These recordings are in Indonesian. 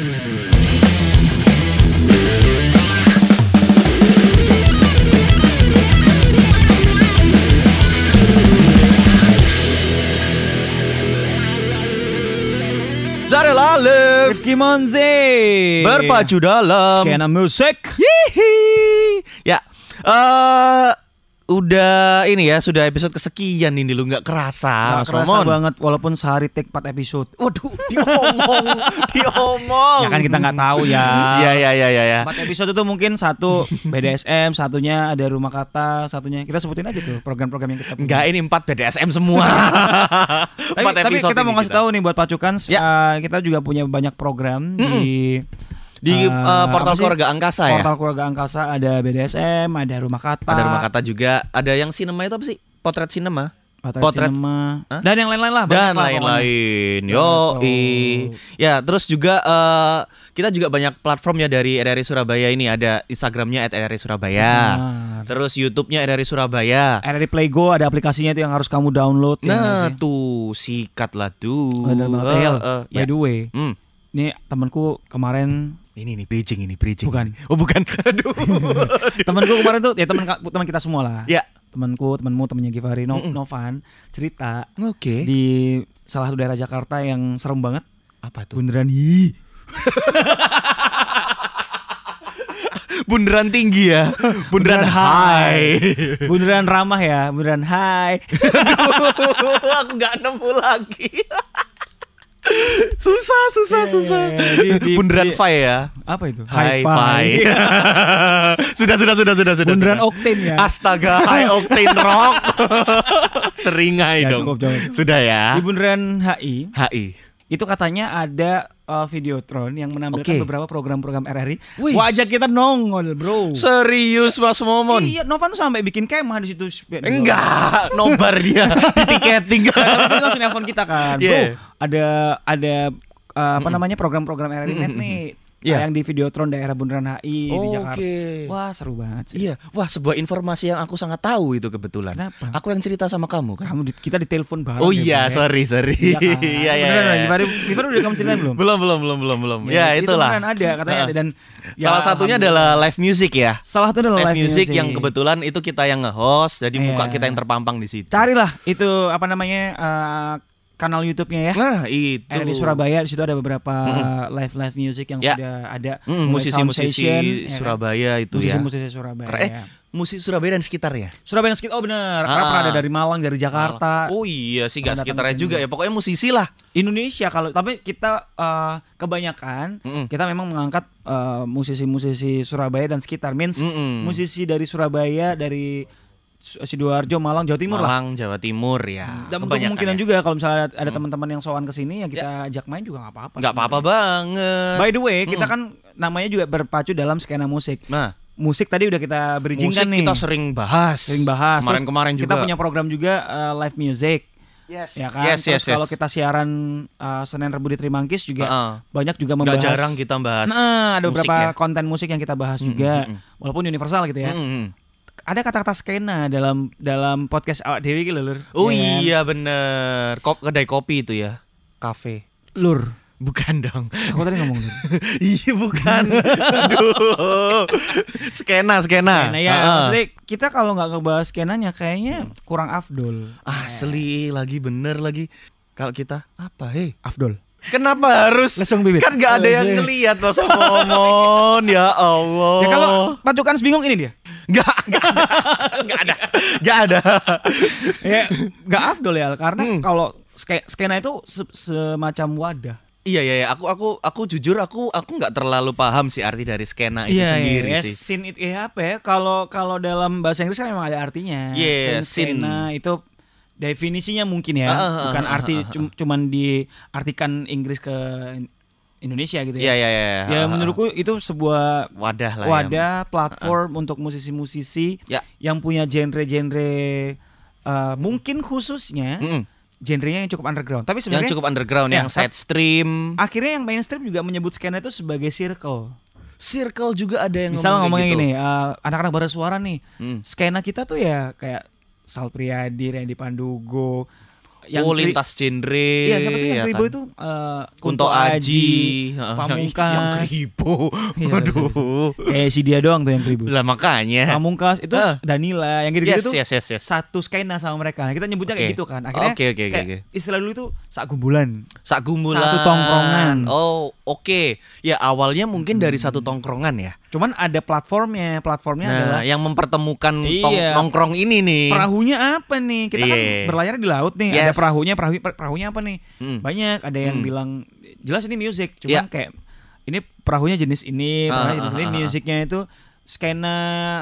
Zare Lalif Rifki Monze berpacu dalam Skena musik Hihi. Ya, eh udah ini ya, sudah episode kesekian ini lu nggak kerasa, Nggak kerasa Momon. banget walaupun sehari take 4 episode Waduh, diomong, diomong. Ya kan kita nggak tahu ya Iya, iya, iya, iya. ya. 4 episode itu mungkin satu BDSM, satunya ada rumah kata, satunya kita sebutin aja tuh program-program yang kita punya. Enggak, ini 4 BDSM semua. Tapi, tapi kita mau ngasih tahu nih buat pacukan, Ya. eh, kita juga punya banyak program di di eh, eh, portal keluarga angkasa ya. Portal keluarga angkasa ada BDSM, ada rumah kata, Ada rumah kata juga, ada yang cinema itu apa sih? Potret cinema potret, potret- cinema, Hah? dan yang lain-lain lah. dan lain-lain. Yo, tuh. ya terus juga eh, kita juga banyak platform ya dari RRI Surabaya ini ada Instagramnya @RRI Surabaya, Benar. terus YouTube-nya RRI Surabaya. RRI Play Go ada aplikasinya itu yang harus kamu download. ya Nah sih? tuh sikat lah tuh. Eh, Hel, eh, by ya. the way, Hmm. ini temanku kemarin Ini nih bridging ini bridging. Bukan. ini. Oh bukan. Aduh. temanku kemarin tuh ya teman teman kita semua lah. ya. Temanku, temanmu, temannya Givari, no, Mm-mm. Novan cerita Oke. di salah satu daerah Jakarta yang serem banget. Apa tuh? Bundaran hi. Bundaran tinggi ya. Bundaran Bundaran high. Bundaran ramah ya, bundaran. Aduh, aku nggak nemu lagi. Susah, susah, Iya, susah. iya, iya. Di- di- Bundaran di- Fi ya. Apa itu? Hi-fi. sudah, sudah, sudah, sudah, sudah. Bundaran sudah. Octane ya. Astaga, high octane rock. Seringai Ya, dong. cukup, cukup. Sudah ya. Di Bundaran HI HI. Itu katanya ada uh, Videotron yang menampilkan Oke. beberapa program-program RRI. Wih. Wajah kita nongol, Bro. Serius Mas Momon? Iya, Novan tuh sampai bikin kemah di situ. Enggak, nobar dia di tiketing. Tapi langsung nelfon kita kan. Bro, Yeah. ada ada uh, apa namanya program-program RRI Net nih. Yeah. Yang di Videotron daerah Bundaran HI di Jakarta. Oke. Wah, seru banget sih. Iya, wah sebuah informasi yang aku sangat tahu itu kebetulan. Kenapa? Aku yang cerita sama kamu kan. Kamu di, kita ditelepon bareng. Oh ya, iya, ya. sorry, sorry. Iya kan? Iya, iya. Beneran, iya. Gimana, gimana udah kamu ceritain belum? Belum, belum, belum, belum, belum. Ya, itu itulah. beneran ada katanya ada dan ya, Salah satunya adalah live music ya. salah satu adalah Live, music, yang kebetulan itu kita yang nge-host, jadi muka Iya. kita yang terpampang di situ. carilah itu apa namanya uh, kanal YouTube-nya ya. Nah, itu. Ada di Surabaya di situ ada beberapa live live music yang Ya. sudah ada Mm, musisi-musisi ya kan? Surabaya itu ya. musisi-musisi Surabaya. Eh, musisi Surabaya dan sekitarnya. Surabaya dan sekitar oh karena Ah. pernah ada dari Malang dari Jakarta Oh iya sih, gak sekitarnya juga ya. Pokoknya musisi lah. Indonesia kalau tapi kita eh, kebanyakan Mm-mm. kita memang mengangkat eh, musisi-musisi Surabaya dan sekitar means Mm-mm. musisi dari Surabaya dari sidoarjo Malang Jawa Timur lah Malang, Jawa Timur ya. dan kemungkinan ya. juga kalau misalnya ada teman-teman yang sowan ke sini ya kita ajak main juga nggak apa-apa Nggak apa-apa banget. by the way kita Mm. kan namanya juga berpacu dalam skena musik Nah, musik tadi udah kita bridging musik kan nih kita sering bahas. sering bahas Kemarin-kemarin juga. kita punya program juga eh, live music Yes. ya kan Yes, Terus yes, yes. kalau kita siaran eh, Senin Rebu di Trimangkis juga Heeh. banyak juga membahas jarang kita bahas. Nah, ada musik beberapa ya. konten musik yang kita bahas Mm, juga, mm, mm. walaupun universal gitu ya. Mm, mm. Ada kata-kata skena dalam dalam podcast awak Dewi gitu lur. Oh Ya kan? iya bener. Kop kedai kopi itu ya. Kafe. Lur. Bukan dong. Aku tadi ngomong lur. iya bukan. Aduh. Skena, skena. Nah, ya, Heeh. maksudnya kita kalau nggak ngebahas skenanya kayaknya kurang afdol. Asli lagi bener lagi. Kalau kita apa? Hei, Afdol. kenapa harus? Lesung bibit. Kan nggak ada yang ngelihat Mas Momon. ya Allah. Ya kalau pacukan bingung ini dia. Nggak nggak ada. Nggak ada. Nggak ada. ya nggak afdol ya karena Hmm. kalau ske- skena itu se- semacam wadah. Iya iya iya. aku aku aku jujur aku aku nggak terlalu paham sih arti dari skena itu sendiri ya, sih. Scene itu ya apa ya? Kalau kalau dalam bahasa Inggris kan memang ada artinya. Yeah, Scene, scene. skena itu definisinya mungkin ya, ah, ah, bukan arti ah, ah. cum- cuman diartikan Inggris ke Indonesia gitu Iya ya. iya iya. Ya Ha, ha, menurutku itu sebuah wadah lah. ya. wadah platform untuk musisi-musisi Ya. yang punya genre-genre eh, mungkin khususnya Mm-mm. genrenya yang cukup underground. Tapi Yang sebenarnya cukup underground, Ya, yang side stream. akhirnya yang mainstream juga menyebut skena itu sebagai circle. Circle juga ada yang Misal ngomong kayak gitu. gini, eh, anak-anak bara suara nih, Hmm. skena kita tuh ya kayak Sal Priadi, Randy Pandugo, yang oh, lintas genre. Iya, siapa sih yang ya Kribo kan? itu eh, Kunto Aji, Heeh, Pamungkas. yang, yang Kribo. Iya, Aduh. Eh si dia doang tuh yang Kribo. Lah makanya. Pamungkas itu Eh. Danila yang gitu-gitu Yes, tuh yes, yes, yes. satu skena sama mereka. Nah, kita nyebutnya kayak Oke. gitu kan. Akhirnya oke, oke, kayak oke. istilah dulu itu sak gumbulan. Sak gumbulan. Satu tongkrongan. Oh, oke. Ya awalnya mungkin dari satu tongkrongan ya. Cuman ada platformnya. Platformnya Nah, adalah yang mempertemukan tong- Iya. nongkrong ini nih. perahunya apa nih? Kita kan Iya. berlayar di laut nih. Ada Yes. perahunya, perahu perahunya apa nih? Hmm. Banyak. Ada yang Hmm. bilang jelas ini music, cuman Iya. kayak ini perahunya jenis ini, Ah, perahunya jenis ah, ini, ah, ah. musiknya itu skena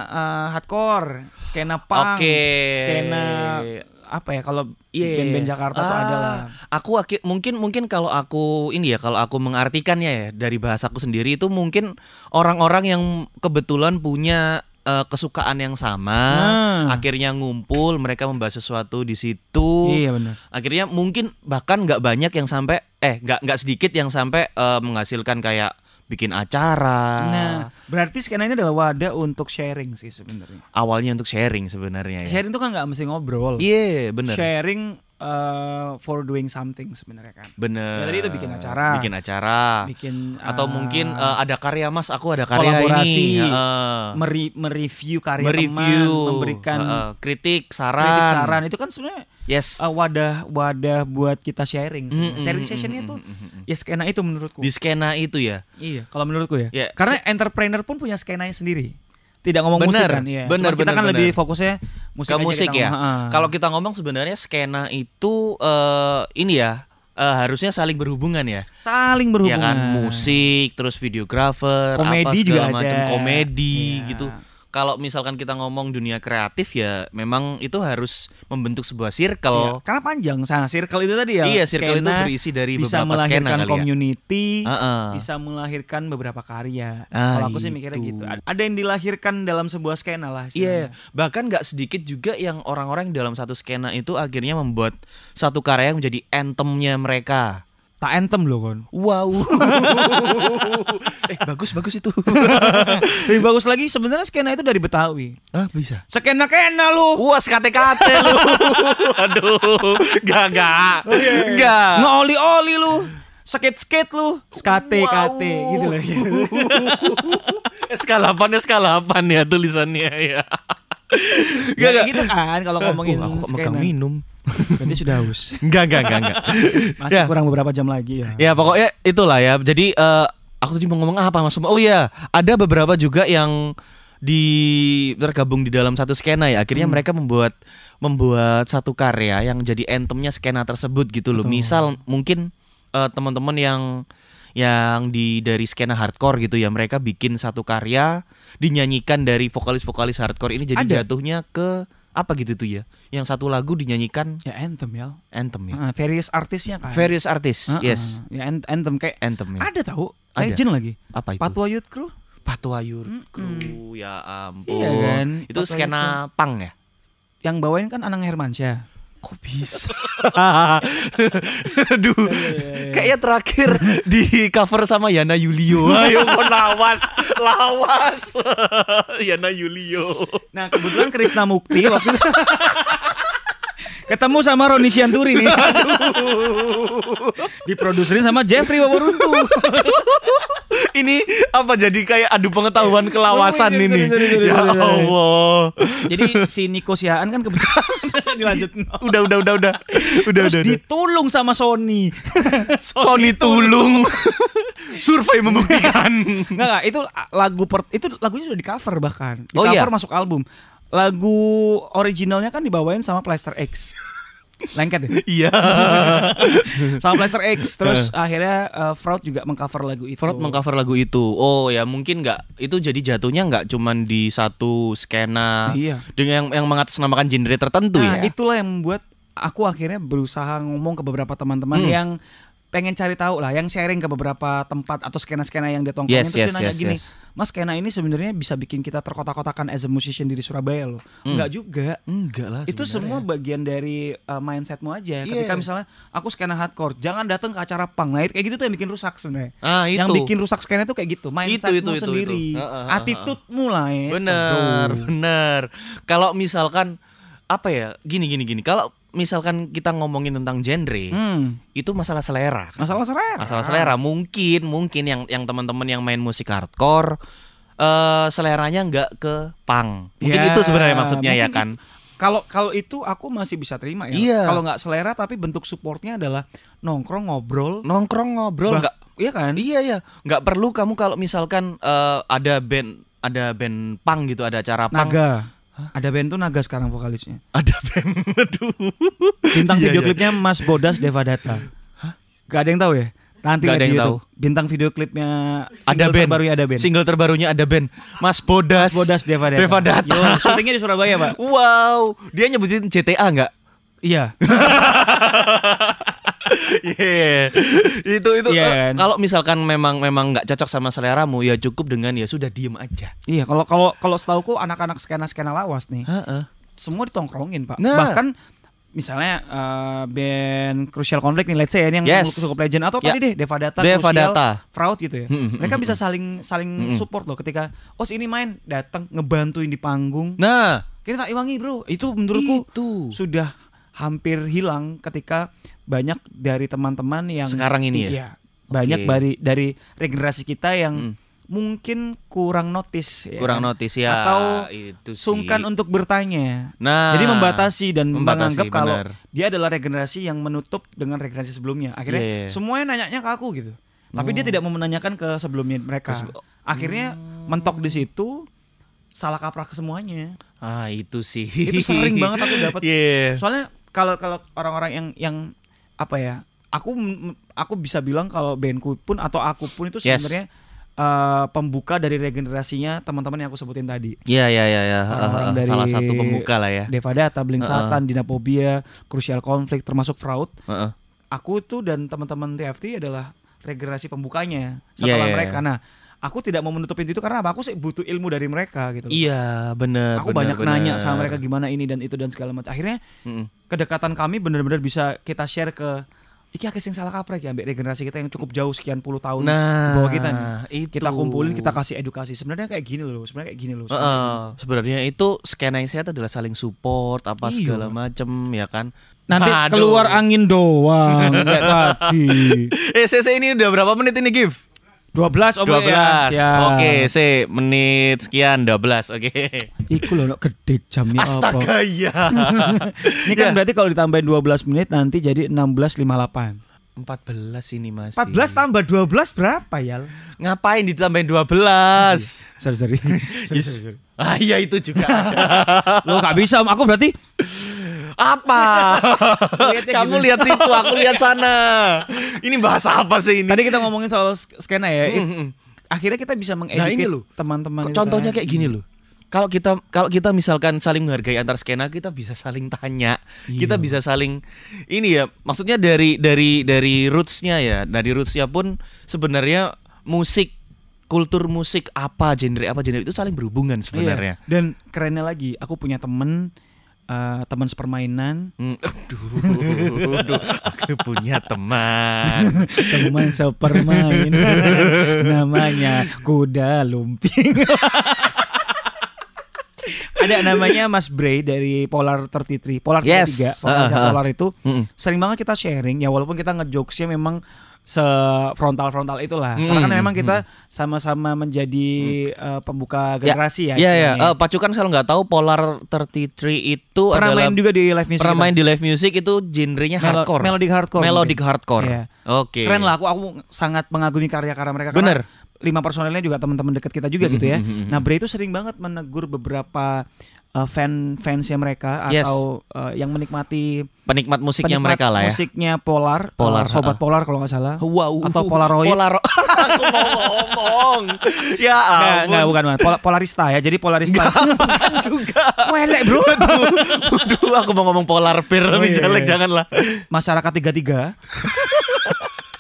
eh, hardcore, skena punk, Oke. skena apa ya kalau Iya. band-band Jakarta tuh Ah, ada lah. Aku aki- mungkin mungkin kalau aku ini ya kalau aku mengartikannya ya dari bahasaku sendiri itu mungkin orang-orang yang kebetulan punya eh, kesukaan yang sama, Nah. akhirnya ngumpul, mereka membahas sesuatu di situ. Iya benar. Akhirnya mungkin bahkan nggak banyak yang sampai eh nggak nggak sedikit yang sampai eh, menghasilkan kayak bikin acara. Nah, berarti skena ini adalah wadah untuk sharing sih sebenarnya. Awalnya untuk sharing sebenarnya ya. Sharing tuh kan nggak mesti ngobrol. Iya, bener. Sharing uh, for doing something sebenarnya kan. Bener. Ya, tadi itu bikin acara. Bikin acara. Bikin Atau uh, mungkin eh, ada karya Mas, aku ada karya kolaborasi. ini. Heeh. meri- mereview karya mereview, teman, memberikan heeh, kritik, saran. kritik saran itu kan sebenarnya Yes. uh, wadah wadah buat kita sharing. Mm, sharing mm, sessionnya mm, tuh mm, mm, mm. ya skena itu menurutku. di skena itu ya. Iya, kalau menurutku ya. Ya, Karena entrepreneur pun punya skenanya sendiri. Tidak ngomong musik Bener, kan, iya. bener, Cuma kita bener, kan bener. lebih fokusnya musik ke musik ya. Kalau kita ngomong sebenarnya skena itu eh ini ya eh, harusnya saling berhubungan ya. saling Ya berhubungan. kan musik, terus videografer, Komedi apa juga segala macam komedi Iya. gitu. Kalau misalkan kita ngomong dunia kreatif ya memang itu harus membentuk sebuah Iya, circle. karena panjang. Nah, circle itu tadi ya. Iya, circle itu berisi dari bisa beberapa skena melahirkan ya. community, Heeh. bisa melahirkan beberapa karya. Ah, Kalau aku sih mikirnya itu. gitu. Ada yang dilahirkan dalam sebuah skena lah. Iya, istilahnya. bahkan nggak sedikit juga yang orang-orang dalam satu skena itu akhirnya membuat satu karya yang menjadi anthemnya mereka. Tak anthem loh kon. Wow. eh bagus bagus itu. Lebih bagus lagi sebenarnya skena itu dari Betawi. ah bisa. Skena kena lu. Wah, kate-kate lu. Aduh, gak gak. Gak. Ngeoli-oli lu. Skate-skate lu. Skate Wow. kate gitu lah. SK8 SK8 ya tulisannya ya. Gak kayak gitu kan kalau ngomongin Uh, aku megang minum. Berarti sudah haus. Enggak, enggak, enggak, enggak. Masih Ya. kurang beberapa jam lagi ya. Ya pokoknya itulah ya. Jadi eh, aku tadi mau ngomong apa mas? Oh iya, ada beberapa juga yang di tergabung di dalam satu skena ya. Akhirnya Hmm. mereka membuat membuat satu karya yang jadi anthemnya skena tersebut gitu loh. Betul. Misal mungkin eh, teman-teman yang yang di dari skena hardcore gitu ya, mereka bikin satu karya dinyanyikan dari vokalis-vokalis hardcore ini jadi Ada. jatuhnya ke apa gitu tuh ya. Yang satu lagu dinyanyikan Ya anthem ya. anthem ya. Heeh, various artisnya kan. Various artists, Heeh, yes. Ya an- anthem kayak Anthem ya. ada tahu Ada. legend lagi. Apa itu? Patwa Youth Crew. Patwa Youth. Crew, ya ampun. Iya kan? Itu Patwa skena pang ya? Yang bawain kan Anang Hermansyah. Kok bisa? Aduh. iya, Kayaknya terakhir di cover sama Yana Yulio. Ayo kok lawas, lawas. Yana Yulio. Nah kebetulan Krisna Mukti waktu ketemu sama Roni Sianturi nih. Diproduserin sama Jeffrey Waworuntu. Ini apa jadi kayak adu pengetahuan kelawasan Oh, ini? sorry, sorry, sorry, ya. Allah. Jadi si Niko Siaan kan kebetulan dilanjut. Udah udah udah udah. Udah Terus udah. ditulung sama Sony. Sony tulung. Survei membuktikan. Enggak enggak, itu lagu per, itu lagunya sudah di cover bahkan. Di Oh, cover iya? masuk album. Lagu originalnya kan dibawain sama Plaster X. Lengket ya? Iya. sama Plaster X. Terus akhirnya uh, Fraud juga mengcover lagu itu. Fraud mengcover lagu itu. Oh ya mungkin nggak itu jadi jatuhnya nggak cuman di satu skena Iya. dengan yang yang mengatasnamakan genre tertentu Nah, ya. itulah yang membuat aku akhirnya berusaha ngomong ke beberapa teman-teman Hmm. yang pengen cari tahu lah, yang sharing ke beberapa tempat atau skena-skena yang dia tongkrongin Yes, yes, terus dia nanya yes, gini, yes. Mas skena ini sebenarnya bisa bikin kita terkotak-kotakan as a musician di Surabaya loh. Hmm. Enggak juga. Enggak lah. Itu semua bagian dari uh, mindsetmu aja. Ketika Iya. misalnya aku skena hardcore, jangan datang ke acara punk. Nah, itu- kayak gitu tuh yang bikin rusak sebenarnya. Ah itu. Yang bikin rusak skena itu kayak gitu, mindsetmu itu, itu, sendiri, itu. Heeh, heeh, attitude-mu lah ya. Bener, Aduh. bener. Kalau misalkan apa ya? Gini gini gini. Kalau misalkan kita ngomongin tentang genre, Hmm, itu masalah selera. kan? masalah selera. Masalah selera mungkin mungkin yang yang teman-teman yang main musik hardcore eh seleranya nggak ke punk. Mungkin Ya, itu sebenarnya maksudnya ya kan. Kalau kalau itu aku masih bisa terima ya. Iya. Kalau nggak selera tapi bentuk supportnya adalah nongkrong ngobrol. Nongkrong ngobrol Bah- Iya kan? Iya ya, nggak perlu kamu kalau misalkan eh, ada band ada band punk gitu, ada acara punk, Naga. Ada band tuh Naga sekarang vokalisnya. ada band, aduh, Bintang Iya, video iya. klipnya Mas Bodas Devadata. Gak ada yang tahu ya? Nanti Gak ada yang YouTube. Bintang video klipnya ada band, terbarunya ada band. single terbarunya ada band, Mas Bodas, Mas Bodas Devadata. Devadata. Yo, syutingnya di Surabaya, Pak. Wow, dia nyebutin GTA nggak? Iya. Iya, itu itu Iya eh, kan? kalau misalkan memang memang nggak cocok sama seleramu ya cukup dengan ya sudah diem aja. Iya, kalau kalau kalau setauku anak-anak skena-skena lawas nih, Heeh. semua ditongkrongin, Pak. Nah. Bahkan misalnya eh, band Crucial Conflict nih, let's say ini yang Yes. cukup legend atau Ya. tadi deh Devadata, Devadata. Crucial, Fraud gitu ya. Mm-mm, Mereka mm-mm. bisa saling saling Mm-mm. support loh ketika oh ini main datang ngebantuin di panggung. Nah, Kita tak iwangi, Bro. Itu menurutku itu sudah hampir hilang ketika banyak dari teman-teman yang sekarang ini ya. Iya, banyak Oke. dari dari regenerasi kita yang Mm. mungkin kurang notice ya kurang kan? notice ya. Atau itu sih. sungkan untuk bertanya. Nah, Jadi membatasi dan membatasi, menganggap kalau dia adalah regenerasi yang menutup dengan regenerasi sebelumnya. Akhirnya Iya, iya. semuanya nanyanya ke aku gitu. Tapi dia Oh. tidak mau menanyakan ke sebelumnya mereka. Akhirnya mentok di situ salah kaprah ke semuanya. Ah, itu sih. Itu sering banget aku dapat. Iya. Soalnya kalau kalau orang-orang yang yang apa ya? Aku aku bisa bilang kalau bandku pun atau aku pun itu Yes. sebenarnya eh, pembuka dari regenerasinya teman-teman yang aku sebutin tadi. Iya, iya, iya, ya. Dari Salah satu pembuka lah ya. Devadata, Blink Heeh. Satan, Dinaphobia, Crucial Conflict termasuk Fraud. Heeh. Aku tuh dan teman-teman TFT adalah regenerasi pembukanya Iya, setelah iya, mereka. iya. Nah, aku tidak mau menutup pintu itu karena apa? Aku sih butuh ilmu dari mereka gitu. loh. Iya, benar. Aku banyak nanya sama mereka gimana ini dan itu dan segala macam. Akhirnya kedekatan kami benar-benar bisa kita share ke iki akeh sing salah kaprek ya ambek regenerasi kita yang cukup jauh sekian puluh tahun Nah, di bawah kita nih. itu. Kita kumpulin, kita kasih edukasi. Sebenarnya kayak gini loh, sebenarnya kayak gini loh. Sebenarnya itu skena yang sehat adalah saling support apa Iya. segala macem ya kan. Nanti Aduh. keluar angin doang kayak tadi. Eh, CC ini udah berapa menit ini, Gif? 12 oh 12. ya. Siap. Oke, C menit sekian 12. Oke. Iku loh no, gede jamnya apa. Astaga, iya. Ini kan Ya. berarti kalau ditambahin 12 menit nanti jadi 16.58. 14 ini masih. 14 tambah 12 berapa ya? Ngapain ditambahin 12? Sorry sorry. sorry, Yes. sorry, sorry. Ah iya itu juga. Lo gak bisa, aku berarti Apa? Kamu lihat situ, aku lihat sana. Ini bahasa apa sih ini? tadi kita ngomongin soal sk- skena ya. Mm, mm. Akhirnya kita bisa Nah, mengedukasi loh. teman-teman itu Contohnya kan. kayak gini loh. Kalau kita kalau kita misalkan saling menghargai antar skena, kita bisa saling tanya, Iya. kita bisa saling ini ya. Maksudnya dari dari dari rootsnya ya, dari rootsnya pun sebenarnya musik, kultur musik apa, genre apa, genre itu saling berhubungan sebenarnya. Iya. Dan kerennya lagi, aku punya temen eh, teman sepermainan, Hmm, aduh, aduh, aku punya teman. teman sepermainan namanya kuda lumping. Ada namanya Mas Bray dari Polar 33, Polar 33, Yes. Polar, Uh, uh. Polar itu Mm-mm. sering banget kita sharing ya walaupun kita ngejokesnya memang se frontal frontal itulah Mm, karena kan memang kita sama-sama menjadi eh, pembuka generasi ya, Iya ya, istilahnya. Eh, Pacukan kalau nggak tahu Polar 33 itu pernah adalah main juga di live music pernah kita. main di live music itu genrenya Melo- hardcore. melodic hardcore Melodic mungkin. hardcore. Iya. Oke. keren lah aku aku sangat mengagumi karya-karya mereka Bener. Lima personelnya juga teman-teman dekat kita juga gitu ya Mm, mm, mm, mm. nah Bray itu sering banget menegur beberapa uh, fan fansnya mereka Yes. atau uh, yang menikmati Penikmat musiknya penikmat mereka lah ya. musiknya Polar Polar, uh, sobat ha-ha. Polar kalau nggak salah Wow. Atau Polaroid. Polaro- aku mau ngomong. ya Nggak, ampun. nggak, bukan bukan Pol- Polarista ya jadi Polarista Bukan juga. Welek bro Waduh, aku mau ngomong polar bear Oh, tapi iya, jelek iya. janganlah. masyarakat tiga tiga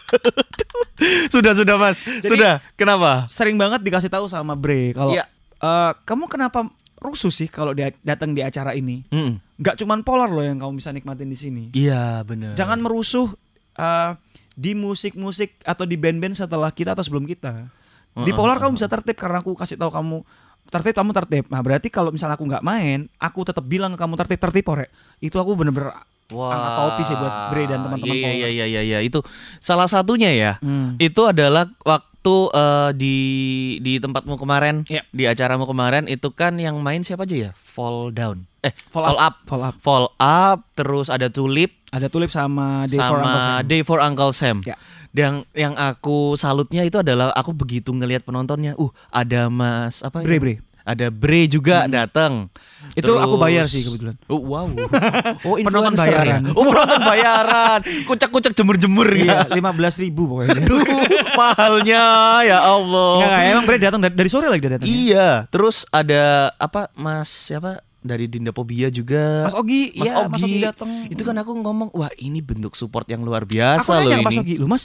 Sudah sudah Mas. sudah. Kenapa? sering banget dikasih tahu sama Bre kalau Iya. eh, kamu kenapa rusuh sih kalau dia datang di acara ini Mm. nggak cuman Polar loh yang kamu bisa nikmatin di sini Iya, benar. jangan merusuh eh, di musik-musik atau di band-band setelah kita atau sebelum kita. Di Polar kamu bisa tertib karena aku kasih tahu kamu tertib kamu tertib. Nah berarti kalau misalnya aku nggak main, aku tetap bilang ke kamu tertib tertib orek. Itu aku bener-bener Wah. angka topi sih buat Bre dan teman-teman Iya iya iya iya iya itu salah satunya ya. Hmm. Itu adalah waktu eh, di di tempatmu kemarin, Iya. di acaramu kemarin itu kan yang main siapa aja ya? Fall Down. Eh, Fall Fall, Up. Fall up. Fall Up, terus ada Tulip Ada tulip sama Day for Uncle sama Sam. Day for Uncle Sam. Ya. Dan yang aku salutnya itu adalah aku begitu ngelihat penontonnya. Uh, ada Mas apa Bre ya? Bre. Ada Bre juga datang. Itu aku bayar sih kebetulan. Oh, wow. Oh, Penonton influencer bayaran. ya? Oh, penonton bayaran. Kucak-kucak jemur-jemur Iya, ya. lima belas ribu pokoknya. Aduh, mahalnya ya Allah. Enggak, emang Bre datang dari, sore lagi dia datang. ya? Iya, terus ada apa Mas siapa dari Dinda Pobia juga. Mas Ogi, Mas iya, Mas Ogi. Ogi datang. Itu kan aku ngomong, wah ini bentuk support yang luar aku biasa loh nanya ini. Mas Ogi, lu Mas,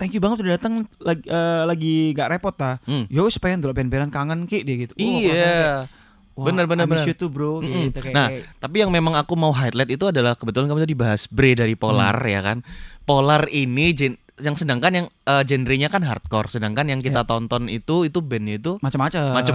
thank you banget udah datang lagi eh, lagi gak repot ta. Hmm. Yo wis pengen band-bandan kangen ki dia gitu. Oh, Iya. wah, Bener, bener, bener. too, bro Mm-mm. gitu kayak. Nah, tapi yang memang aku mau highlight itu adalah kebetulan kamu tadi bahas Bre dari Polar Hmm. ya kan. Polar ini gen- yang sedangkan yang eh, genrenya kan hardcore, sedangkan yang kita tonton itu itu bandnya itu macam-macam. Ada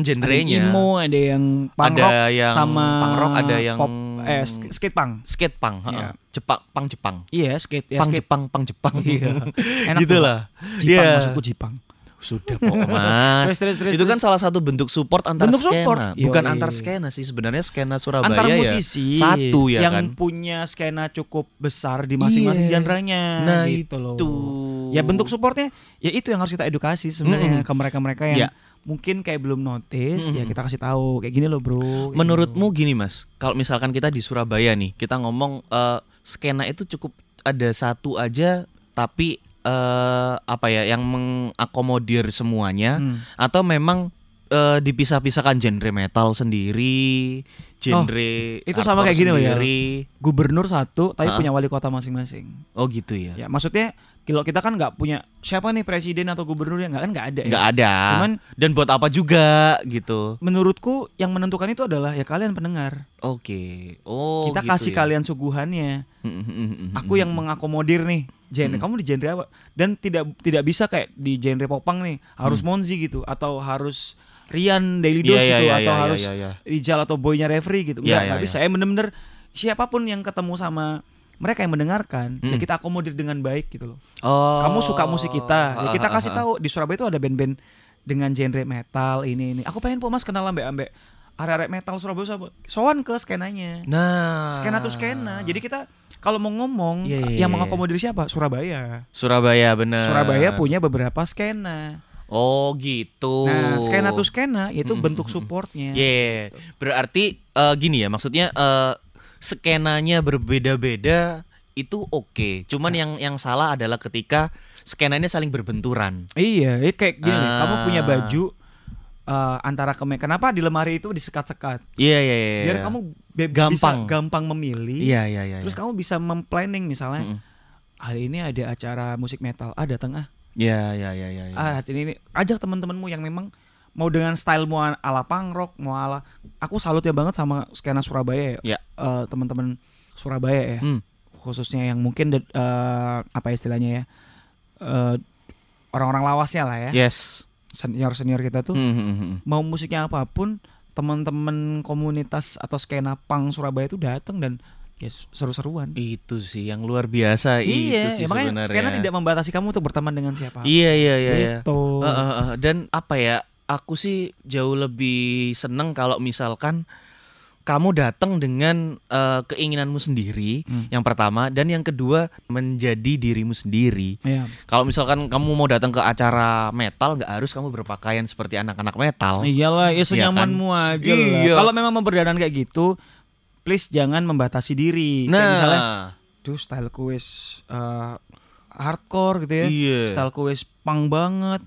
yang genrenya. emo, ada yang punk Ada rock yang sama punk rock, ada yang pop eh sk- skate punk. skate punk, heeh. Iya. Jepang, pang Jepang. Iya, skate ya pang skate. Jepang, pang Jepang. Iya. Enak gitu lah. Jipang Iya. maksudku Jipang. Sudah pokok Mas. Terus, terus, terus, itu kan salah satu bentuk support antar Bentuk skena. support. Bukan Yoi. antar skena sih sebenarnya skena Surabaya Antar ya. musisi Satu ya yang kan. punya skena cukup besar di masing-masing Iya. genrenya Nah, gitu loh. itu. Ya bentuk supportnya ya itu yang harus kita edukasi sebenarnya Mm-mm. ke mereka-mereka yang Ya. mungkin kayak belum notice ya Mm-mm. kita kasih tahu kayak gini loh bro. Kayak Menurutmu gitu. gini Mas, kalau misalkan kita di Surabaya nih, kita ngomong eh, skena itu cukup ada satu aja tapi eh apa ya yang mengakomodir semuanya Hmm. atau memang eh, dipisah-pisahkan genre metal sendiri, genre Oh, itu sama kayak gini loh ya. gubernur satu tapi Ha-ha. punya wali kota masing-masing. Oh gitu ya. Ya maksudnya kalau kita kan nggak punya siapa nih presiden atau gubernur ya nggak kan nggak ada. ya. nggak ada. Cuman dan buat apa juga gitu. menurutku yang menentukan itu adalah ya kalian pendengar. Oke. Oh. kita gitu kasih ya. kalian suguhannya. Aku yang mengakomodir nih genre. Hmm. Kamu di genre apa? Dan tidak tidak bisa kayak di genre popang nih harus Hmm. Monzi gitu atau harus Rian Daily Iya Dose iya gitu iya atau iya harus iya, iya. Rijal atau boynya referee gitu. Iya, Enggak, iya, nggak iya. bisa. Ya bener-bener siapa pun yang ketemu sama mereka yang mendengarkan, ya Mm. kita akomodir dengan baik gitu loh. Oh. Kamu suka musik kita, ya kita Ah, ah, kasih ah, ah. tahu di Surabaya itu ada band-band dengan genre metal ini ini. Aku pengen po Mas kenal ambek ambek area-area metal Surabaya Surabaya. Soan ke skenanya. Nah. Skena tuh skena. Jadi kita kalau mau ngomong Iya, iya, yang iya. mengakomodir siapa? Surabaya. Surabaya bener. Surabaya punya beberapa skena. Oh gitu. Nah, skena tuh skena itu Mm, bentuk mm, mm, supportnya. Yeah. Berarti eh, gini ya, maksudnya eh, skenanya berbeda-beda itu oke. Cuman yang yang salah adalah ketika skenanya saling berbenturan. Iya, kayak gini nih, kamu punya baju eh, antara kemek. Kenapa di lemari itu disekat-sekat? Iya iya iya. Biar iya. kamu Gampang. bisa gampang memilih. Iya iya iya. Terus iya. kamu bisa memplanning misalnya Mm-mm. hari ini ada acara musik metal, ah datang ah. Iya iya iya iya. iya. Ah hari ini ajak teman-temanmu yang memang mau dengan style mau ala punk rock, mau ala aku salut ya banget sama skena Surabaya ya. Ya. Eh, teman-teman Surabaya ya. Hmm. Khususnya yang mungkin eh, apa istilahnya ya? eh, orang-orang lawasnya lah ya. Yes. Senior-senior kita tuh Hmm, hmm, hmm. mau musiknya apa pun, teman-teman komunitas atau skena punk Surabaya itu datang dan ya seru-seruan. Itu sih yang luar biasa iya, itu sih makanya sebenarnya. skena tidak membatasi kamu untuk berteman dengan siapa. Iya iya iya. Gitu. Eh, eh, eh. Dan apa ya? Aku sih jauh lebih seneng kalau misalkan kamu datang dengan eh, keinginanmu sendiri, Hmm. yang pertama, dan yang kedua menjadi dirimu sendiri. Iya. Kalau misalkan kamu mau datang ke acara metal, nggak harus kamu berpakaian seperti anak-anak metal. Iyalah, ya senyamanmu aja lah. Iya. Kalau memang mau berdandan kayak gitu, please jangan membatasi diri. Kayak misalnya, Nah, tuh styleku wis eh, hardcore gitu ya. iya. Styleku wis punk banget.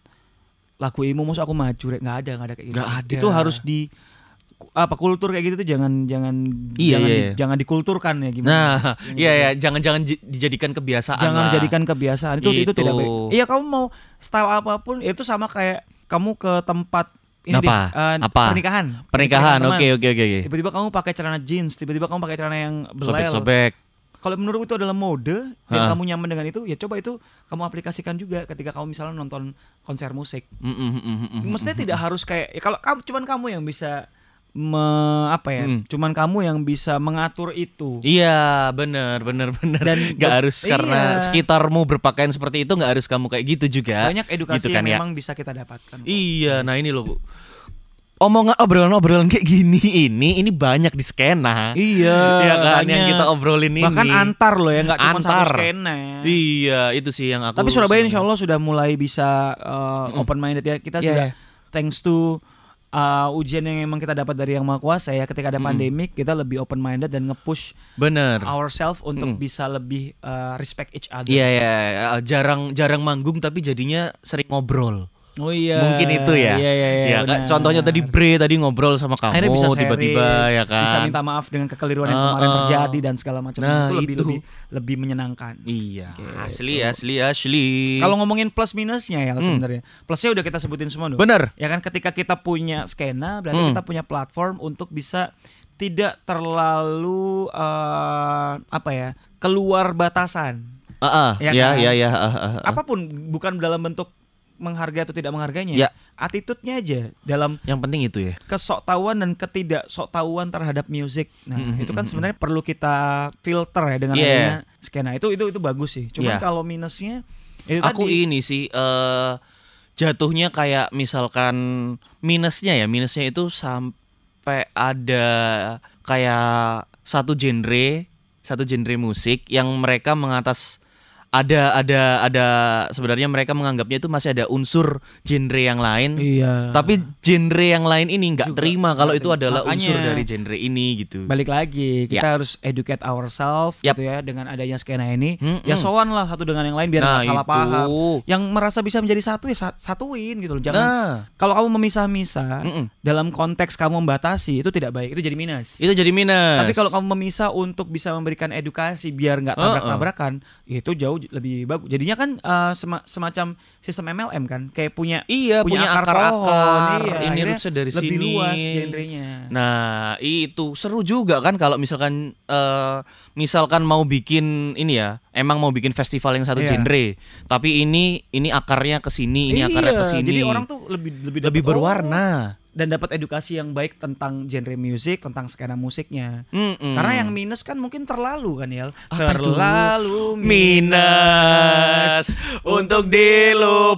Lagu emo masa aku maju rek nggak ada nggak ada kayak gitu. Nggak ada. Itu harus di apa kultur kayak gitu tuh jangan jangan Iya, jangan, iya, di- iya. jangan dikulturkan ya gimana. Nah, Ini iya gitu. ya, jangan-jangan j- dijadikan kebiasaan Jangan lah. jadikan kebiasaan itu itu Itu. tidak baik. Iya kamu mau style apa pun itu sama kayak kamu ke tempat ini Apa? deh, eh, Apa? pernikahan. Pernikahan, oke oke oke oke. Tiba-tiba kamu pakai celana jeans, tiba-tiba kamu pakai celana yang belel. Sobek-sobek. Kalau menurut itu adalah mode dan Hah. kamu nyaman dengan itu, ya coba itu kamu aplikasikan juga ketika kamu misalnya nonton konser musik. Mm, mm, mm, mm, mm, Maksudnya tidak harus kayak ya kalau kamu cuman kamu yang bisa me- apa ya? Hmm. Cuman kamu yang bisa mengatur itu. Iya, bener, bener, bener. Dan nggak harus karena iya. sekitarmu berpakaian seperti itu nggak harus kamu kayak gitu juga. Banyak edukasi gitu kan yang ya. memang bisa kita dapatkan. Iya, nah ini loh. Omongan obrolan-obrolan kayak gini ini ini banyak di skena. Iya, Iya kan yang banyak. kita obrolin ini. bahkan antar loh ya nggak cuma satu Antar. skena. Iya, itu sih yang aku Tapi Surabaya insya Allah sudah mulai bisa uh, open minded ya. Kita Iya, juga iya. thanks to uh, ujian yang emang kita dapat dari yang maha kuasa ya. Ketika ada pandemik kita lebih open minded dan nge-push Bener. ourselves untuk Mm. bisa lebih uh, respect each other. Iya ya, jarang jarang manggung tapi jadinya sering ngobrol. Oh iya. Mungkin itu ya. Iya iya iya. Ya, kan? benar. contohnya tadi Bre tadi ngobrol sama kamu Akhirnya bisa tiba-tiba ya kan. Bisa minta maaf dengan kekeliruan yang Uh, kemarin uh. terjadi dan segala macam Nah, itu lebih itu. lebih lebih menyenangkan. Iya, Gitu. asli asli asli. Kalau ngomongin plus minusnya ya Hmm. sebenarnya. Plusnya udah kita sebutin semua dong. bener. Ya kan ketika kita punya skena berarti Hmm. kita punya platform untuk bisa tidak terlalu eh, apa ya keluar batasan. Ah, ah, Ya ya, kan? ya, ya, ah, ah, ah. Apa pun bukan dalam bentuk menghargai atau tidak menghargainya. Ya. Attitude-nya aja dalam Yang penting itu ya. kesoktahuan dan ketidaksoktahuan terhadap musik. Nah, Hmm, itu kan hmm, sebenarnya perlu kita filter ya dengan Yeah. adanya skena. Itu itu itu bagus sih. Cuman Yeah. kalau minusnya itu Aku tadi. ini sih eh jatuhnya kayak misalkan minusnya ya, minusnya itu sampai ada kayak satu genre, satu genre musik yang mereka mengatas ada ada ada sebenarnya mereka menganggapnya itu masih ada unsur genre yang lain. Iya. Tapi genre yang lain ini nggak terima kalau itu terima. adalah Makanya- unsur dari genre ini gitu. balik lagi kita harus educate ourselves Yap. gitu ya dengan adanya skena ini Mm-mm. ya sowan lah satu dengan yang lain biar Nah, nggak salah itu. paham yang merasa bisa menjadi satu ya sa- satuin gitu loh jangan Nah, kalau kamu memisah-misah dalam konteks kamu membatasi itu tidak baik itu jadi minus itu jadi minus. tapi kalau kamu memisah untuk bisa memberikan edukasi biar nggak tabrak-tabrakan itu jauh lebih bagus jadinya kan eh, sema- semacam sistem MLM kan kayak punya Iya punya, punya akar akar-akar. pohon, iya, ini akhirnya rootsnya dari lebih sini. luas genrenya Nah itu seru juga kan kalau misalkan eh misalkan mau bikin ini ya, emang mau bikin festival yang satu Iya. genre, tapi ini ini akarnya ke sini, ini akarnya Iya, ke sini. Jadi orang tuh lebih lebih lebih oh, berwarna. Dan dapat edukasi yang baik tentang genre musik, tentang skena musiknya. Mm-mm. Karena yang minus kan mungkin terlalu kan ya. Apa itu? Terlalu minus untuk dilupakan.